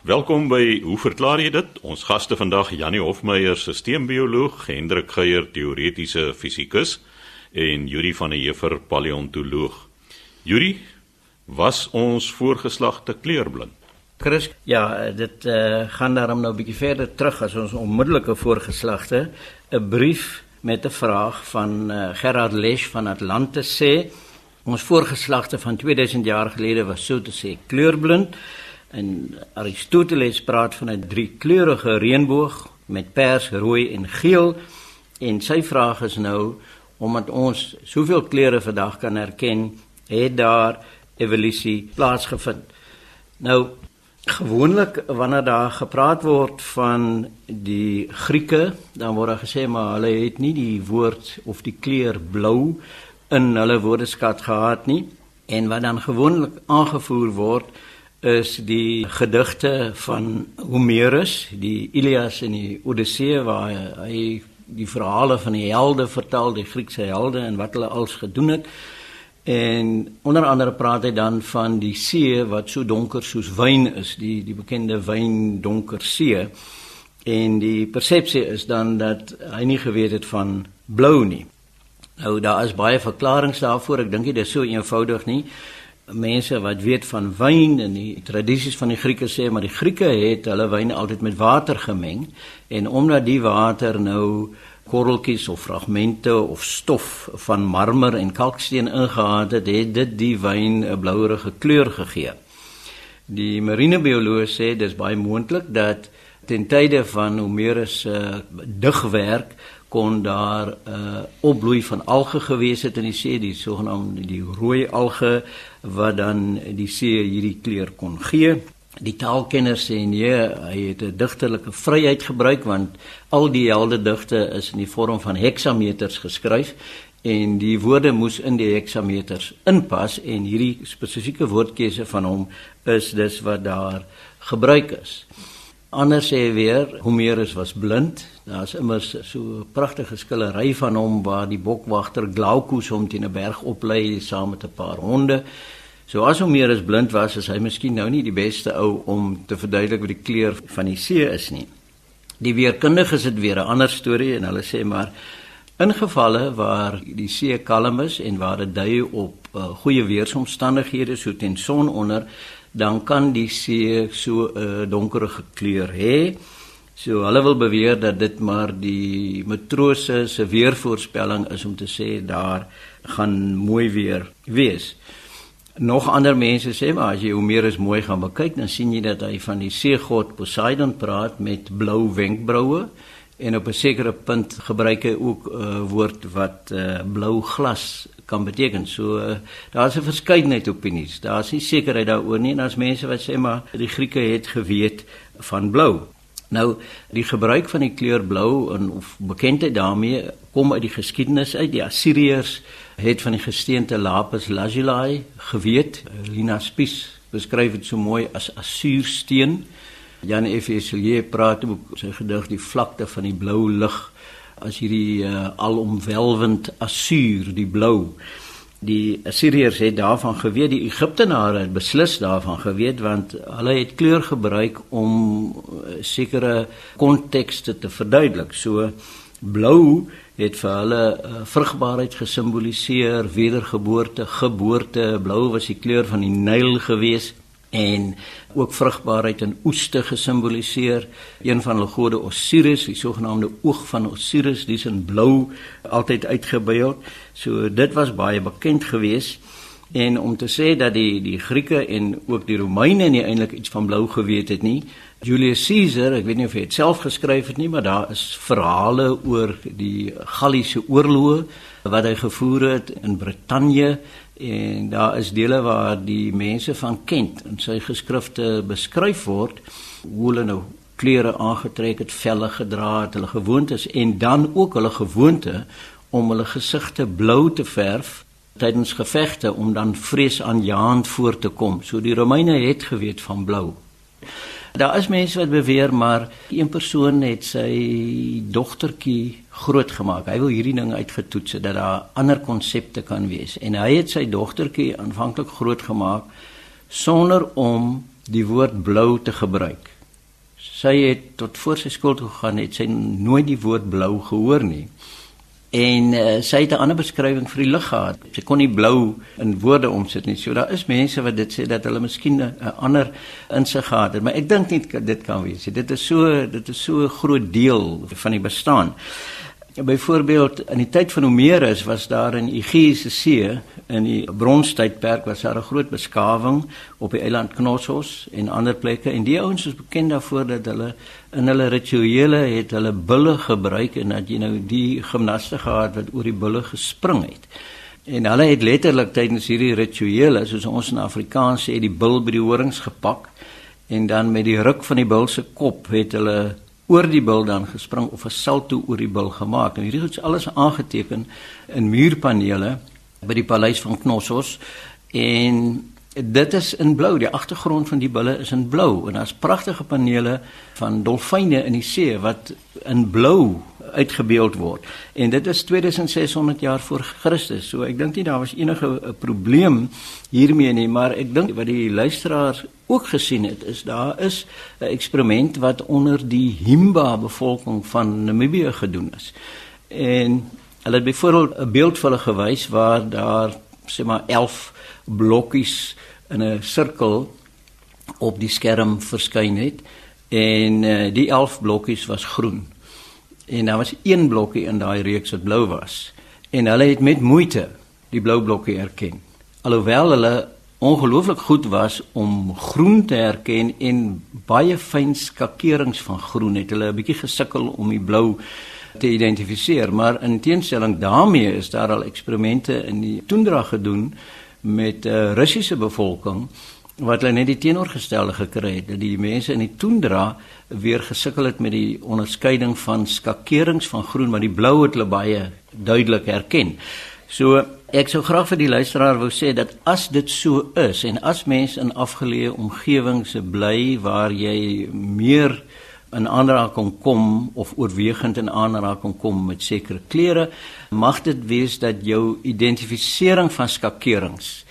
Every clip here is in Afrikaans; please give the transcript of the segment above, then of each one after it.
Welkom by Hoe verklaar jy dit? Ons gaste vandag Janie Hofmeyer, sisteembioloog, Hendrik Geier, teoretiese fisikus en Yuri van der Heever, paleontoloog. Yuri, was ons voorgeslagte kleurblind? Chris, ja, dit uh, gaan daarom nou 'n bietjie verder terug as ons onmiddellike voorgeslagte. 'n Brief met 'n vraag van uh, Gerard Lesch van Atlantis sê ons voorgeslagte van 2000 jaar gelede was so te sê kleurblind. En Aristoteles praat van 'n driekleurige reënboog met pers, rooi en geel. En sy vraag is nou omdat ons soveel kleure vandag kan herken, het daar evolusie plaasgevind. Nou gewoonlik wanneer daar gepraat word van die Grieke, dan word daar gesê maar hulle het nie die woord of die kleur blou in hulle woordeskat gehad nie. En wat dan gewoonlik aangevoer word is die gedigte van Homerus, die Ilias en die Odyssee waar hy die verhale van die helde vertel, die Griekse helde en wat hulle als gedoen het. En onder andere praat hy dan van die see wat so donker soos wyn is, die die bekende wyn donker see. En die persepsie is dan dat hy nie geweet het van blou nie. Nou daar is baie verklaringe daarvoor. Ek dink dit is so eenvoudig nie mense wat weet van wyn en die tradisies van die Grieke sê maar die Grieke het hulle wyn altyd met water gemeng en omdat die water nou korreltjies of fragmente of stof van marmer en kalksteen ingehaat het, het dit die wyn 'n blouerige kleur gegee. Die marinebioloog sê dis baie moontlik dat ten tye van Homerus se uh, digwerk kon daar 'n uh, opbloei van alge gewees het in die see, die sogenaamde die rooi alge wat dan die see hierdie kleur kon gee. Die taalkenners sê nee, hy het 'n digterlike vryheid gebruik want al die helde digte is in die vorm van heksameters geskryf en die woorde moes in die heksameters inpas en hierdie spesifieke woordkeuse van hom is dus wat daar gebruik is. Anders sê weer Homerus was blind. Daar's immers so 'n pragtige skillery van hom waar die bokwagter Glaucus hom teen 'n berg oplei saam met 'n paar honde. So as Homerus blind was, is hy miskien nou nie die beste ou om te verduidelik wat die kleur van die see is nie. Die weerkundiges het weer 'n ander storie en hulle sê maar in gevalle waar die see kalm is en waar dit dui op uh, goeie weeromstandighede so teen son onder dan kan die see so 'n uh, donkerige kleur hê. So hulle wil beweer dat dit maar die matrose se weervoorspelling is om te sê daar gaan mooi weer wees. Nog ander mense sê maar as jy Homerus mooi gaan bekyk dan sien jy dat hy van die seegod Poseidon praat met blou wenkbroue en op 'n sekere punt gebruik hy ook 'n uh, woord wat uh, blou glas kan beteken. So uh, daar's 'n verskeidenheid opinies. Daar's nie sekerheid daaroor nie en as mense wat sê maar die Grieke het geweet van blou. Nou die gebruik van die kleur blou en of bekendheid daarmee kom uit die geskiedenis uit. Die Assiriërs het van die gesteente lapis lazuli geweet. Lina Spies beskryf dit so mooi as asuursteen. Jan F. Eselier praat ook sy gedig die vlakte van die blou lig as hierdie uh, alomwelwend asuur die blou. Die Assiriërs het daarvan geweet die Egiptenare het beslis daarvan geweet want hulle het kleur gebruik om uh, sekere kontekste te verduidelik. So blou het vir hulle uh, vrugbaarheid gesimboliseer wedergeboorte geboorte blou was die kleur van die Nyl geweest en ook vrugbaarheid en oeste gesimboliseer. Een van hulle gode Osiris, die sogenaamde oog van Osiris, dis in blou altyd uitgebeeld. So dit was baie bekend geweest en om te sê dat die die Grieke en ook die Romeine nie eintlik iets van blou geweet het nie. Julius Caesar, ek weet nie of hy dit self geskryf het nie, maar daar is verhale oor die Galliese oorloë wat hy gevoer het in Brittanje en daar is dele waar die mense van Kent in sy geskrifte beskryf word hoe hulle nou klere aangetrek het, velle gedra het, hulle gewoontes en dan ook hulle gewoonte om hulle gesigte blou te verf tydens gevegte om dan vreesaanjaend voor te kom. So die Romeine het geweet van blou. Daar is mense wat beweer maar een persoon het sy dogtertjie grootgemaak. Hy wil hierdie ding uitgetoets dat daar ander konsepte kan wees en hy het sy dogtertjie aanvanklik grootgemaak sonder om die woord blou te gebruik. Sy het tot voor sy skool toe gegaan het sy nooit die woord blou gehoor nie. En uh, sy het 'n ander beskrywing vir die lig gehad. Sy kon nie blou in woorde omsit nie. So daar is mense wat dit sê dat hulle miskien 'n ander insig gehad het, maar ek dink nie dit kan wees. Dit is so dit is so 'n groot deel van die bestaan. Ja, byvoorbeeld in die tyd van Homerus was daar in Egeiese See in die bronstydperk was daar 'n groot beskawing op die eiland Knossos en ander plekke en die ouens is bekend daarvoor dat hulle in hulle rituele het hulle bulle gebruik en dat jy nou die gimnaste gehad wat oor die bulle gespring het. En hulle het letterlik tydens hierdie rituele soos ons in Afrikaans sê die bil by die horings gepak en dan met die ruk van die bil se kop het hulle oor die bil dan gespring of 'n salto oor die bil gemaak. En hierdie is alles aangeteken in muurpanele by die paleis van Knossos en dit is in blou. Die agtergrond van die bulle is in blou en daar's pragtige panele van dolfyne in die see wat in blou uitgebeeld word. En dit is 2600 jaar voor Christus. So ek dink nie daar was enige eh, probleem hiermee nie, maar ek dink wat die luisteraars ook gesien het is daar is 'n eksperiment wat onder die Himba bevolking van Namibië gedoen is. En hulle het byvoorbeeld 'n beeld vir hulle gewys waar daar sê maar 11 blokkies in 'n sirkel op die skerm verskyn het en uh, die 11 blokkies was groen en daar was een blokkie in daai reeks wat blou was. En hulle het met moeite die blou blokkie erken. Alhoewel hulle ongelooflik goed was om groen te herken en baie fyn skakerings van groen het hulle 'n bietjie gesukkel om die blou te identifiseer. Maar in teenstelling daarmee is daar al eksperimente in die toendra gedoen met 'n uh, Russiese bevolking wat hulle net die teenoorgestelde gekry het dat die mense in die toendra weer gesukkel het met die onderskeiding van skakerings van groen maar die blou het hulle baie duidelik herken. So ek sou graag vir die luisteraar wou sê dat as dit so is en as mense in afgeleë omgewings bly waar jy meer in aanraking kom of oorwegend in aanraking kom met sekere kleure, mag dit wees dat jou identifisering van skakerings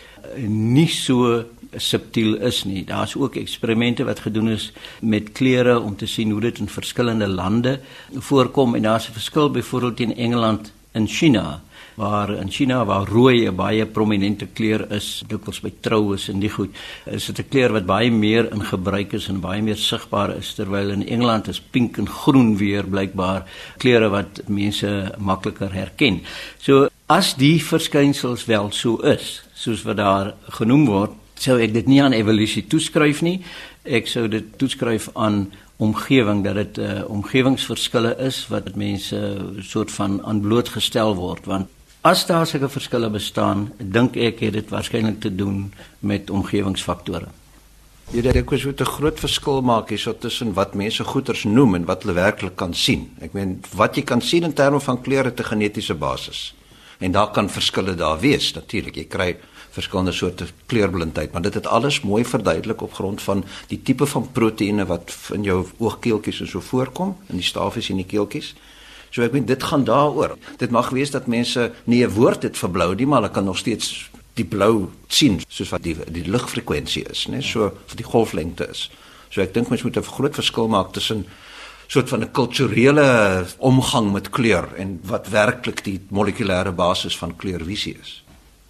nie so subtiel is nie. Daar's ook eksperimente wat gedoen is met kleure om te sien hoe dit in verskillende lande voorkom en daar's 'n verskil byvoorbeeld in Engeland en China waar in China waar rooi 'n baie prominente kleur is, dikwels by troues en die goed, is dit 'n kleur wat baie meer in gebruik is en baie meer sigbaar is terwyl in Engeland is pink en groen weer blykbaar kleure wat mense makliker herken. So as die verskynsels wel so is, soos wat daar genoem word, sou ek dit nie aan evolusie toeskryf nie. Ek sou dit toeskryf aan omgewing dat dit 'n uh, omgewingsverskille is wat mense soort van aan blootgestel word want as daar sulke verskille bestaan, dink ek het dit waarskynlik te doen met omgewingsfaktore. Jy dit ek wou 'n groot verskil maak hierso tussen wat mense goeters noem en wat hulle werklik kan sien. Ek meen wat jy kan sien in terme van kleure te genetiese basis. En daar kan verskille daar wees natuurlik. Jy kry verskillende soorte kleurblindheid, maar dit het alles mooi verduidelik op grond van die tipe van proteïene wat in jou oogkeeltjies en so voorkom in die stafies en die keeltjies. So ek meen dit gaan daaroor. Dit mag wees dat mense nie 'n woord het vir blou nie, maar hulle kan nog steeds die blou sien soos wat die die ligfrekwensie is, né? So vir die golflengte is. So ek dink mens moet 'n groot verskil maak tussen soort van 'n kulturele omgang met kleur en wat werklik die molekulêre basis van kleurvisie is.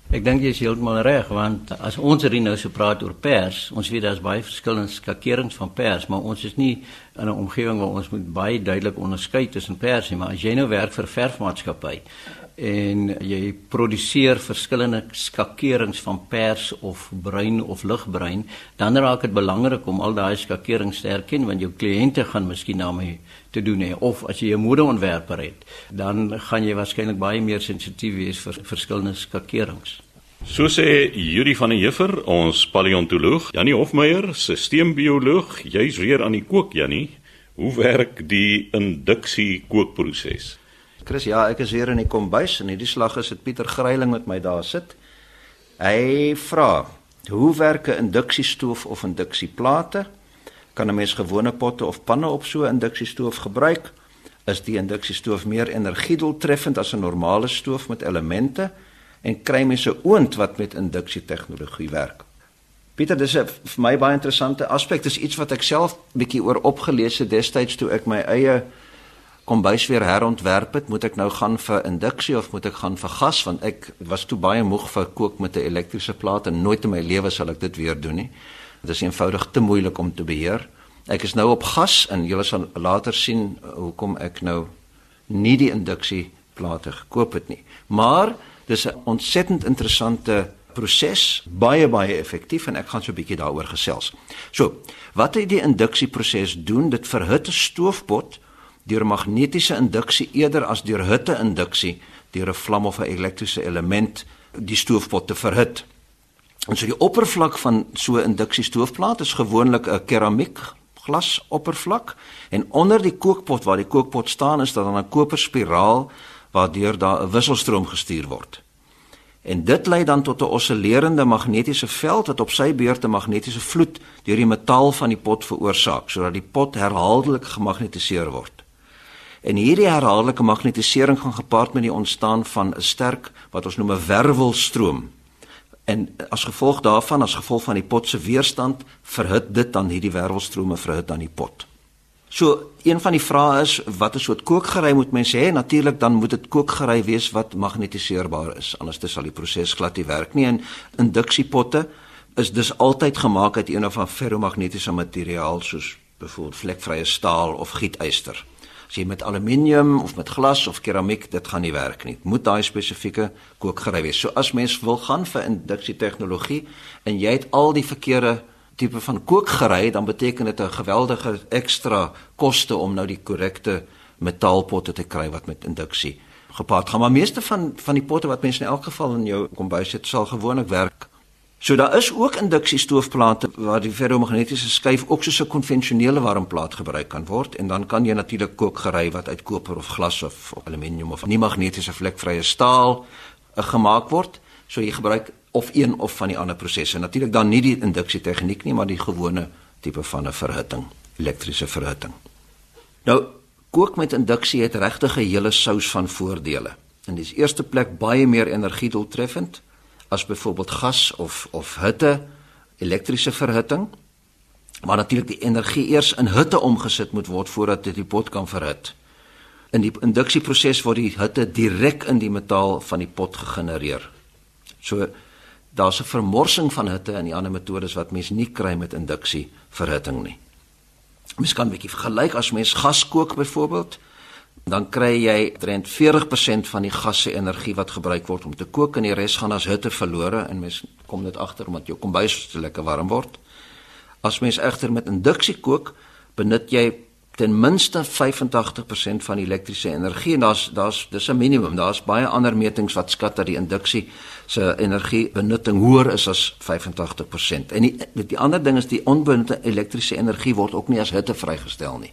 Ek dink jy is heeltemal reg want as ons hier nou so praat oor pers, ons weet daar's baie verskillende skakerings van pers, maar ons is nie in 'n omgewing waar ons moet baie duidelik onderskei tussen pers nie, maar as jy nou werk vir verfmaatskappy en jy produseer verskillende skakerings van pers of bruin of ligbruin, dan raak dit belangrik om al daai skakerings te herken want jou kliënte gaan miskien daarmee te doen hê of as jy 'n modeontwerper het, dan gaan jy waarskynlik baie meer sensitief wees vir verskillende skakerings. So sê Yuri van der Heever, ons paleontoloog, Janie Hofmeyer, sisteembioloog, jy's weer aan die kook Janie. Hoe werk die induksie kookproses? Chris, ja, ek is hier in die kombuis en hierdie slag is dit Pieter Gryiling met my daar sit. Hy vra: "Hoe werk 'n induksiestoof of induksieplate? Kan 'n mens gewone potte of panne op so 'n induksiestoof gebruik? Is die induksiestoof meer energiedoeltreffend as 'n normale stoof met elemente? En kry mens 'n oond wat met induksie tegnologie werk?" Pieter, dis vir my baie interessante aspek. Dis iets wat ek self bietjie oor opgelees het destyds toe ek my eie kombuis weer herontwerp het. Moet ek nou gaan vir induksie of moet ek gaan vir gas want ek was toe baie moeg vir kook met 'n elektriese plaat en nooit in my lewe sal ek dit weer doen nie. Dit is eenvoudig te moeilik om te beheer. Ek is nou op gas en julle sal later sien hoekom ek nou nie die induksie plate gekoop het nie. Maar dis 'n ontsettend interessante proses, baie baie effektief en ek gaan so 'n bietjie daaroor gesels. So, wat hy die induksieproses doen, dit verhit 'n stoofpot deur magnetiese induksie eerder as deur hitte-induksie deur 'n vlam of 'n elektriese element die stoofpot te verhit. En so die oppervlak van so 'n induksiestoofplaat is gewoonlik 'n keramiek glas oppervlak en onder die kookpot waar die kookpot staan is daar dan 'n koperspiraal waardeur daar 'n wisselstroom gestuur word. En dit lei dan tot 'n oscillerende magnetiese veld wat op sy beurt 'n magnetiese vloed deur die metaal van die pot veroorsaak sodat die pot herhaaldelik gemagnetiseer word. En hierdie herhaaldelike magnetisering gaan gepaard met die ontstaan van 'n sterk wat ons noem 'n wervelstroom. En as gevolg daarvan, as gevolg van die pot se weerstand, verhit dit dan hierdie wervelstrome verhit dan die pot. So een van die vrae is wat 'n soort kookgerei moet mense hê? Natuurlik dan moet dit kookgerei wees wat magnetiseerbaar is. Anders sal die proses glad nie werk nie. En induksiepotte is dus altyd gemaak uit een of ander ferromagnetiese materiaal soos byvoorbeeld vlekvrye staal of gietyster. As jy met aluminium of met glas of keramiek, dit gaan nie werk nie. Moet daai spesifieke kookgerei wees. So as mens wil gaan vir induksie tegnologie en jy het al die verkeerde tipe van kookgerei, dan beteken dit 'n geweldige ekstra koste om nou die korrekte metaalpotte te kry wat met induksie gepaard gaan. Maar meeste van van die potte wat mense in elk geval in jou kombuis het, sal gewoonlik werk. So daar is ook induksiestoofplate waar die ferromagnetiese skyf ook soos 'n konvensionele warmplaat gebruik kan word en dan kan jy natuurlik kookgerei wat uit koper of glas of, of aluminium of nie magnetiese vlekvrye staal uh, gemaak word. So jy gebruik of een of van die ander prosesse. Natuurlik dan nie die induksie tegniek nie, maar die gewone tipe van 'n verhitting, elektriese verhitting. Nou, kook met induksie het regtig 'n hele sous van voordele. In die eerste plek baie meer energiedoeltreffend as byvoorbeeld gas of of hitte elektriese verhitting. Maar natuurlik die energie eers in hitte omgesit moet word voordat dit die pot kan verhit. In die induksieproses word die hitte direk in die metaal van die pot gegenereer. So daar's 'n vermorsing van hitte in die ander metodes wat mens nie kry met induksie verhitting nie. Mens kan 'n bietjie vergelyk as mens gas kook byvoorbeeld, dan kry jy omtrent 40% van die gas se energie wat gebruik word om te kook en die res gaan as hitte verlore en mens kom net agter omdat jou kombuis so lekker warm word. As mens egter met induksie kook, benut jy ten minste 85% van die elektriese energie en daar's daar's dis 'n minimum. Daar's baie ander metings wat skat dat die induksie se energiebenutting hoër is as 85%. En die die ander ding is die onbenutte elektriese energie word ook nie as hitte vrygestel nie.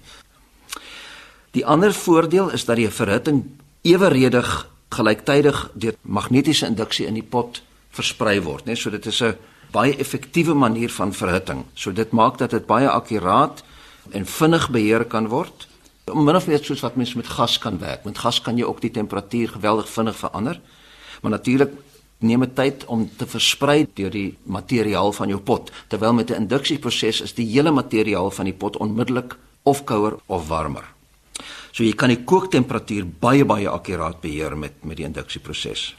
Die ander voordeel is dat die verhitting eweredig gelyktydig deur magnetiese induksie in die pot versprei word, né? So dit is 'n baie effektiewe manier van verhitting. So dit maak dat dit baie akkuraat en vinnig beheer kan word. Min of meer soos wat mens met gas kan werk. Met gas kan jy ook die temperatuur geweldig vinnig verander. Maar natuurlik neem dit tyd om te versprei deur die materiaal van jou pot. Terwyl met 'n induksieproses is die hele materiaal van die pot onmiddellik of kouer of warmer. So jy kan die kooktemperatuur baie baie akkuraat beheer met met die induksieproses.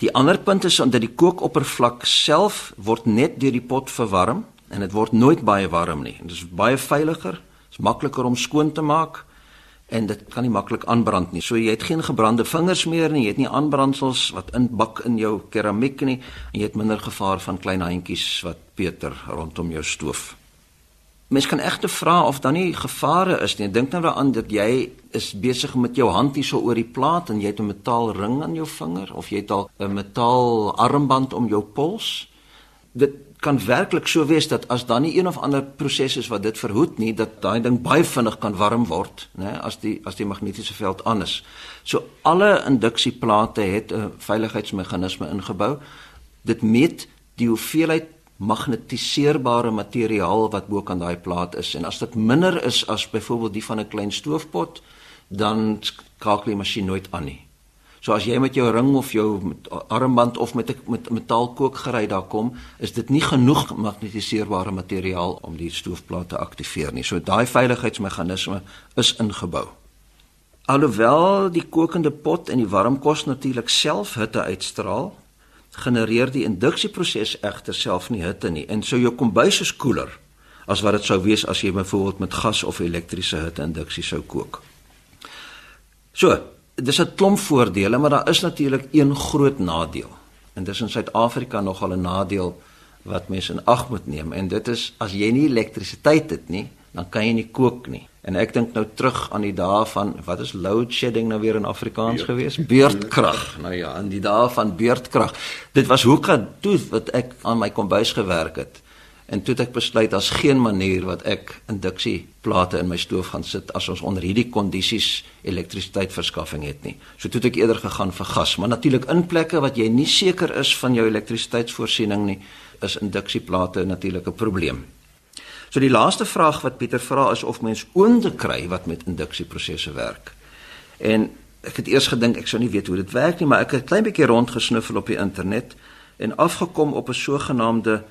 Die ander punt is dat die kookoppervlak self word net deur die pot verwarm en dit word nooit baie warm nie. Dit is baie veiliger, dit is makliker om skoon te maak en dit kan nie maklik aanbrand nie. So jy het geen gebrande vingers meer nie, jy het nie aanbrandsels wat inbak in jou keramiek nie en jy het minder gevaar van klein handjies wat peter rondom jou stoof. Mens kan egter vra of daar nie gevare is nie. Dink nou daaraan dat jy is besig met jou hand hierso oor die plaat en jy het 'n metaalring aan jou vinger of jy het al 'n metaal armband om jou pols. Dit kan werklik so wees dat as dan nie een of ander proses is wat dit verhoed nie dat daai ding baie vinnig kan warm word, né, as die as die magnetiese veld aan is. So alle induksieplate het 'n veiligheidsmeganisme ingebou. Dit meet die hoeveelheid magnetiseerbare materiaal wat bo kan daai plaat is en as dit minder is as byvoorbeeld die van 'n klein stoofpot, dan skakel die masjien nooit aan nie. So as jy met jou ring of jou armband of met 'n met metaalkookgerei daar kom, is dit nie genoeg magnetiseerbare materiaal om die stoofplaat te aktiveer nie. So daai veiligheidsmeganisme is ingebou. Alhoewel die kokende pot en die warm kos natuurlik self hitte uitstraal, genereer die induksieproses egter self nie hitte nie. En so jou kombuis is koeler as wat dit sou wees as jy byvoorbeeld met gas of elektriese hitte induksie sou kook. So, dis 'n klomp voordele, maar daar is natuurlik een groot nadeel. En dis in Suid-Afrika nogal 'n nadeel wat mense in ag moet neem en dit is as jy nie elektrisiteit het nie, dan kan jy nie kook nie. En ek dink nou terug aan die dae van wat is load shedding nou weer in Afrikaans Beurt. gewees? Beurtkrag. Nou ja, in die dae van beurtkrag. Dit was hoe kan toe wat ek aan my kombuis gewerk het. En toe het ek besluit daar's geen manier wat ek induksieplate in my stoof gaan sit as ons onder hierdie kondisies elektrisiteitsverskaffing het nie. So toe het ek eerder gegaan vir gas, maar natuurlik in plekke wat jy nie seker is van jou elektrisiteitsvoorsiening nie, is induksieplate natuurlik 'n probleem. So die laaste vraag wat Pieter vra is of mens oonde kry wat met induksieprosesse werk. En ek het eers gedink ek sou nie weet hoe dit werk nie, maar ek het 'n klein bietjie rondgesnuffel op die internet en afgekom op 'n sogenaamde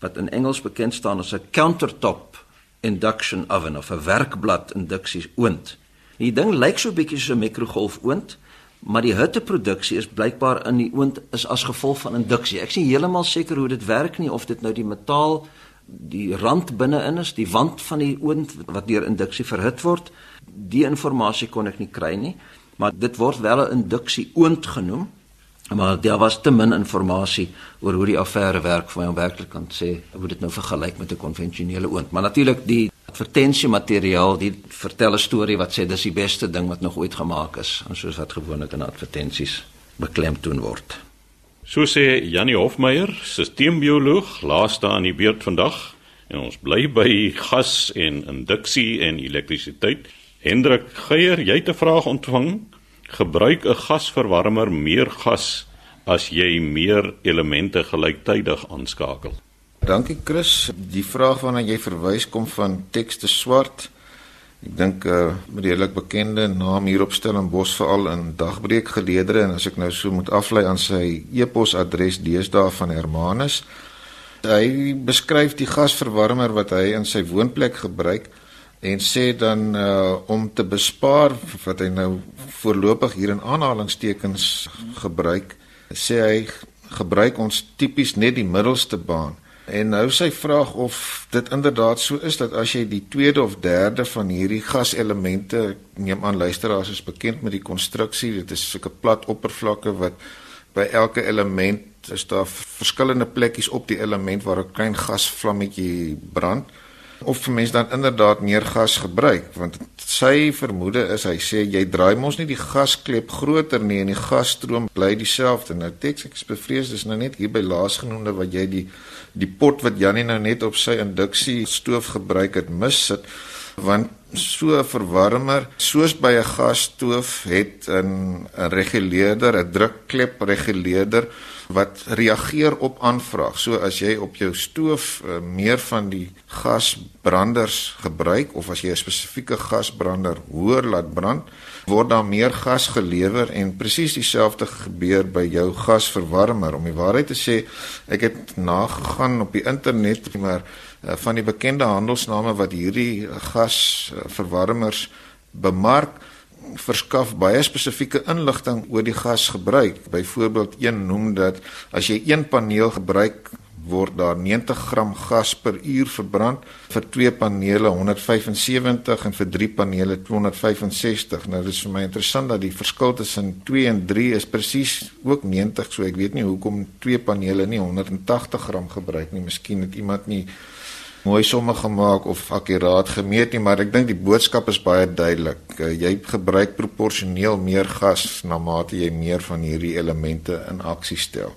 wat in Engels bekend staan as 'n countertop induction oven of 'n werkblad induksie oond. Die ding lyk so bietjie soos 'n mikrogolf oond, maar die hitteproduksie is blykbaar in die oond is as gevolg van induksie. Ek sien heeltemal seker hoe dit werk nie of dit nou die metaal die rand binne-in is, die wand van die oond wat deur induksie verhit word. Die inligting kon ek nie kry nie, maar dit word wel 'n induksie oond genoem maar daar was te min inligting oor hoe die affære werk vir my om werklik kan sê hoe dit nou vergelyk met 'n konvensionele oond. Maar natuurlik die advertensiemateriaal, die vertel 'n storie wat sê dis die beste ding wat nog ooit gemaak is, soos wat gewoonlik in advertensies beklemtoon word. So sê Janie Hofmeyer, sisteembioloog, laaste aan die beurt vandag en ons bly by gas en induksie en elektrisiteit. Hendrik Geier, jy het 'n vraag ontvang gebruik 'n gasverwarmer meer gas as jy meer elemente gelyktydig aanskakel. Dankie Chris. Die vraag waarna jy verwys kom van Tekste Swart. Ek dink 'n uh, redelik bekende naam hier op Stellenbosch veral in dagbreek geleedere en as ek nou so moet aflei aan sy e-posadres deesdae van Hermanus. Hy beskryf die gasverwarmer wat hy in sy woonplek gebruik en sê dan uh, om te bespaar wat hy nou voorlopig hier in aanhalingstekens gebruik sê hy gebruik ons tipies net die middelste baan en nou sy vraag of dit inderdaad so is dat as jy die tweede of derde van hierdie gaselemente neem aan luisteraars is bekend met die konstruksie dit is sulke plat oppervlakke wat by elke element is daar verskillende plekkies op die element waar 'n klein gasvlammetjie brand of vir mense dan inderdaad meer gas gebruik want sy vermoede is hy sê jy draai mos nie die gasklep groter nie en die gasstroom bly dieselfde. Nou teks ek is bevrees dis nou net hier by laasgenoemde wat jy die die pot wat Janie nou net op sy induksie stoof gebruik het mis sit want so 'n verwarmer soos by 'n gasstoof het 'n reguleerder 'n drukklep reguleerder wat reageer op aanvraag. So as jy op jou stoof uh, meer van die gasbranders gebruik of as jy 'n spesifieke gasbrander hoër laat brand, word daar meer gas gelewer en presies dieselfde gebeur by jou gasverwarmer. Om die waarheid te sê, ek het nagegaan op die internet maar uh, van die bekende handelsname wat hierdie gasverwarmers bemark verskaf baie spesifieke inligting oor die gasgebruik. Byvoorbeeld een noem dat as jy een paneel gebruik word daar 90 gram gas per uur verbrand vir twee panele 175 en vir drie panele 265. Nou dis vir my interessant dat die verskil tussen 2 en 3 is presies ook 90, so ek weet nie hoekom twee panele nie 180 gram gebruik nie. Miskien het iemand nie mooi somme gemaak of akkuraat gemeet nie, maar ek dink die boodskap is baie duidelik. Uh, jy gebruik proporsioneel meer gas na mate jy meer van hierdie elemente in aksie stel.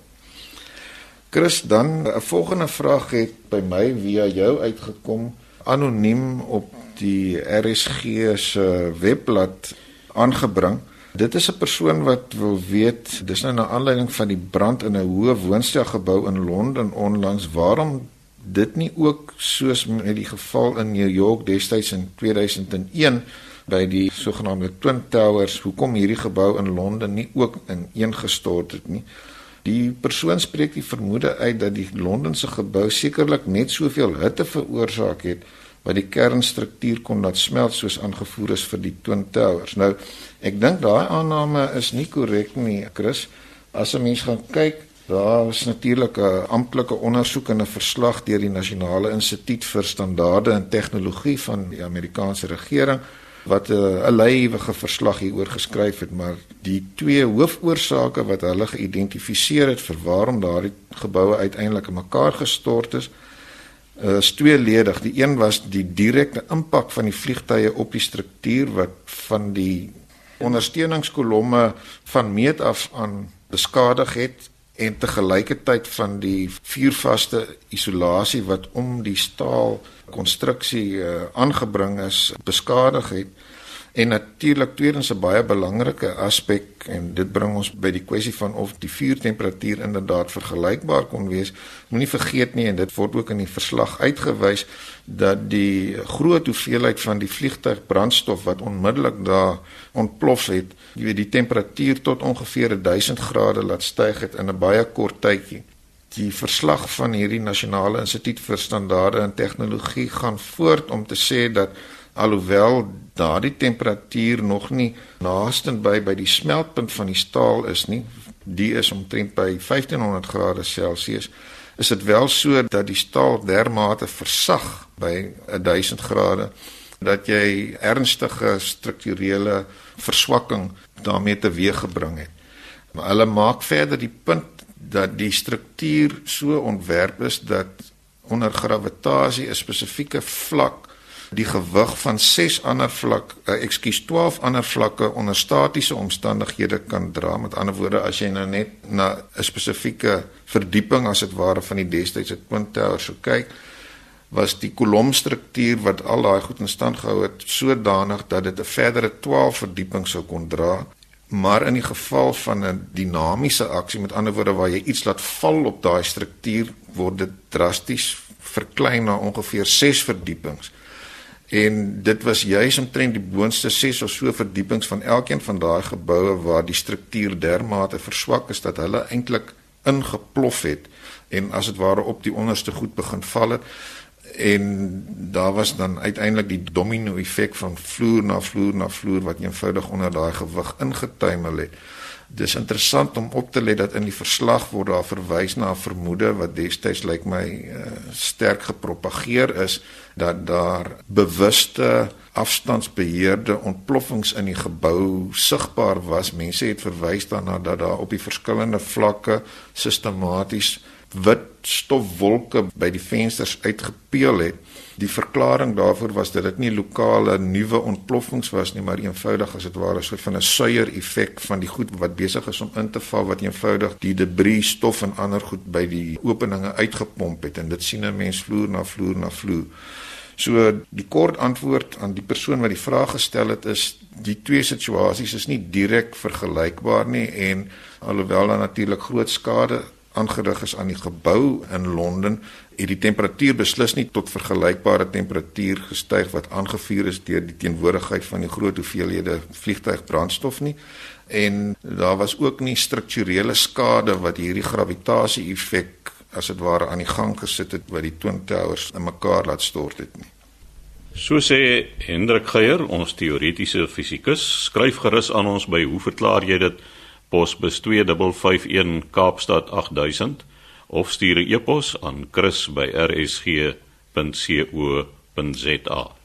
Chris, dan 'n volgende vraag het by my via jou uitgekom anoniem op die RSG se webblad aangebring. Dit is 'n persoon wat wil weet, dis nou na aanleiding van die brand in 'n hoë woonstelgebou in Londen onlangs, waarom dit nie ook soos met die geval in New York destyds in 2001 by die sogenaamde Twin Towers hoekom hierdie gebou in Londen nie ook ineengestort het nie. Die persoon spreek die vermoede uit dat die Londense gebou sekerlik net soveel hitte veroorsaak het wat die kernstruktuur kon laat smelt soos aangevoer is vir die Twin Towers. Nou, ek dink daai aanname is nie korrek nie, Chris. As 'n mens gaan kyk, daar is natuurlik 'n amptelike ondersoek en 'n verslag deur die Nasionale Instituut vir Standaarde en Tegnologie van die Amerikaanse regering wat 'n uh, lywige verslag hieroor geskryf het, maar die twee hoofoorsake wat hulle geïdentifiseer het vir waarom daardie geboue uiteindelik in mekaar gestort is, is tweeledig. Die een was die direkte impak van die vliegtye op die struktuur wat van die ondersteuningskolomme van meet af aan beskadig het en te gelykertyd van die vuurvaste isolasie wat om die staal konstruksie uh, aangebring is beskadig het. En natuurlik tweedens 'n baie belangrike aspek en dit bring ons by die kwessie van of die vuurtemperatuur inderdaad vergelykbaar kon wees. Moenie vergeet nie en dit word ook in die verslag uitgewys dat die groot hoeveelheid van die vliegtuig brandstof wat onmiddellik daar ontplof het, jy weet die temperatuur tot ongeveer 1000 grade laat styg het in 'n baie kort tydjie. Die verslag van hierdie Nasionale Instituut vir Standaarde en Tegnologie gaan voort om te sê dat alhoewel daardie temperatuur nog nie naaste by by die smeltpunt van die staal is nie die is omtrent by 1500 grade Celsius is dit wel so dat die staal dermate versag by 1000 grade dat jy ernstige strukturele verswakking daarmee teweeggebring het. Maar hulle maak verder die punt dat die struktuur so ontwerp is dat onder gravitasie 'n spesifieke vlak die gewig van 6 ander vlak, uh, ekskuus 12 ander vlakke onder statiese omstandighede kan dra. Met ander woorde, as jy nou net na 'n spesifieke verdieping as dit ware van die destydse Twin Towers sou kyk, was die kolomstruktuur wat al daai goed in stand gehou het sodanig dat dit 'n verdere 12 verdiepings sou kon dra. Maar in die geval van 'n dinamiese aksie, met ander woorde waar jy iets laat val op daai struktuur, word dit drasties verklein na ongeveer 6 verdiepings en dit was juis omtrent die boonste 6 of so verdiepings van elkeen van daai geboue waar die struktuur dermate verswak is dat hulle eintlik ingeplof het en as dit ware op die onderste goed begin val het en daar was dan uiteindelik die domino effek van vloer na vloer na vloer wat eenvoudig onder daai gewig ingetuimel het. Dis interessant om op te let dat in die verslag word daar verwys na 'n vermoede wat destyds lyk my uh, sterk gepropageer is dat daar bewuste afstandsbeheerde ontploffings in die gebou sigbaar was. Mense het verwys daarna dat daar op die verskillende vlakke sistematies wit stofwolke by die vensters uitgepeel het. Die verklaring daarvoor was dat dit nie lokale nuwe ontploffings was nie, maar eenvoudig as dit ware so van 'n suier effek van die goed wat besig is om in te val wat eenvoudig die debris, stof en ander goed by die openinge uitgepomp het en dit sien 'n mens vloer na vloer na vloer. So die kort antwoord aan die persoon wat die vraag gestel het is die twee situasies is nie direk vergelykbaar nie en alhoewel daar natuurlik groot skade aangerig is aan die gebou in Londen, het die temperatuur beslis nie tot vergelykbare temperatuur gestyg wat aangevuur is deur die teenwoordigheid van die groot hoeveelhede vliegtuigbrandstof nie. En daar was ook nie strukturele skade wat hierdie gravitasie effek as dit ware aan die gang gesit het wat die Twin Towers in mekaar laat stort het nie. So sê Hendrik Geier, ons teoretiese fisikus, skryf gerus aan ons by hoe verklaar jy dit? Posbus 2551 Kaapstad 8000 of stuur 'n e-pos aan chris@rsg.co.za